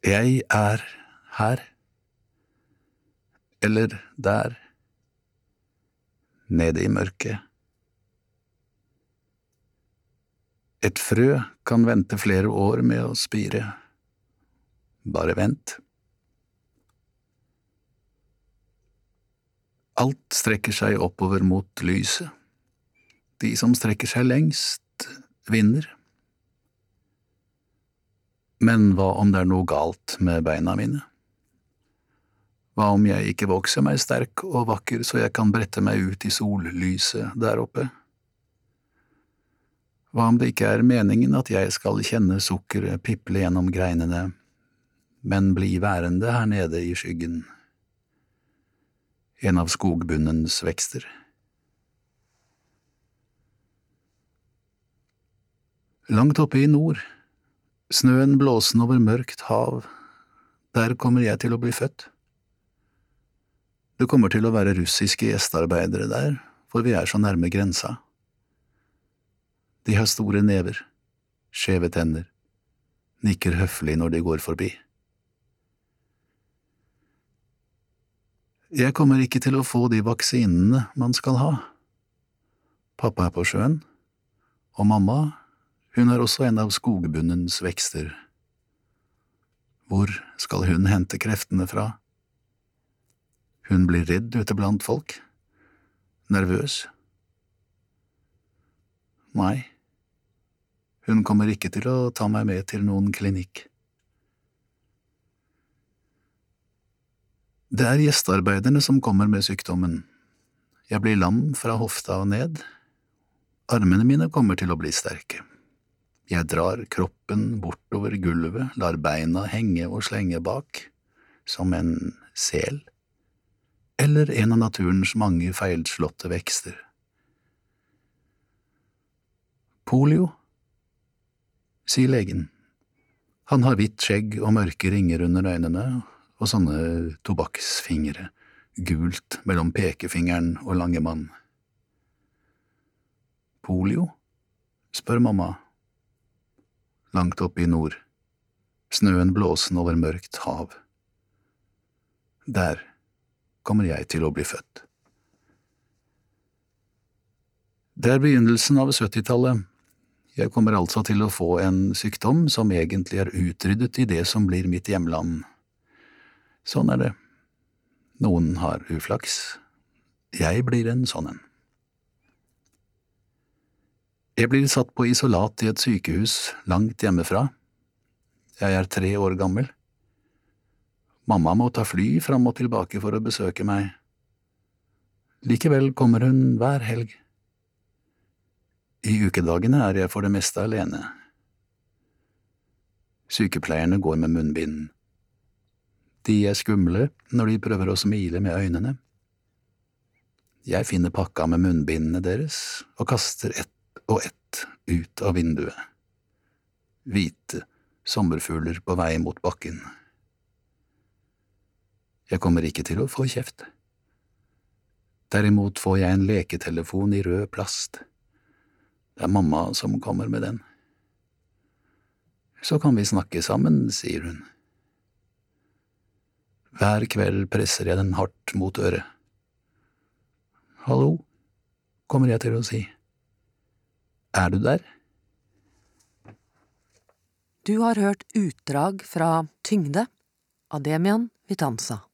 Jeg er her. Eller der. Nede i mørket. Et frø kan vente flere år med å spire. Bare vent. Alt strekker seg oppover mot lyset. De som strekker seg lengst, vinner. Men hva om det er noe galt med beina mine? Hva om jeg ikke vokser meg sterk og vakker så jeg kan brette meg ut i sollyset der oppe? Hva om det ikke er meningen at jeg skal kjenne sukkeret piple gjennom greinene, men bli værende her nede i skyggen, en av skogbunnens vekster? Langt oppe i nord, snøen blåsende over mørkt hav, der kommer jeg til å bli født. Det kommer til å være russiske gjestearbeidere der, for vi er så nærme grensa. De har store never, skjeve tenner, nikker høflig når de går forbi. Jeg kommer ikke til å få de vaksinene man skal ha. Pappa er på sjøen, og mamma, hun er også en av skogbunnens vekster. Hvor skal hun hente kreftene fra? Hun blir redd ute blant folk, nervøs. Nei, hun kommer ikke til å ta meg med til noen klinikk. Det er gjestearbeiderne som kommer med sykdommen. Jeg blir lam fra hofta og ned. Armene mine kommer til å bli sterke. Jeg drar kroppen bortover gulvet, lar beina henge og slenge bak, som en sel, eller en av naturens mange feilslåtte vekster. Polio, sier legen. Han har hvitt skjegg og mørke ringer under øynene og sånne tobakksfingre, gult mellom pekefingeren og langemann. Polio? spør mamma. Langt oppe i nord, snøen blåsende over mørkt hav. Der kommer jeg til å bli født. Det er begynnelsen av 70-tallet. Jeg kommer altså til å få en sykdom som egentlig er utryddet i det som blir mitt hjemland. Sånn er det. Noen har uflaks. Jeg blir en sånn en. Jeg blir satt på isolat i et sykehus langt hjemmefra. Jeg er tre år gammel. Mamma må ta fly fram og tilbake for å besøke meg. Likevel kommer hun hver helg. I ukedagene er jeg for det meste alene. Sykepleierne går med munnbind. De er skumle når de prøver å smile med øynene. Jeg finner pakka med munnbindene deres og kaster ett og ett ut av vinduet. Hvite sommerfugler på vei mot bakken. Jeg kommer ikke til å få kjeft. Derimot får jeg en leketelefon i rød plast. Det er mamma som kommer med den. Så kan vi snakke sammen, sier hun. Hver kveld presser jeg den hardt mot øret. Hallo, kommer jeg til å si. Er du der? Du har hørt utdrag fra Tyngde av Demian Vitanza.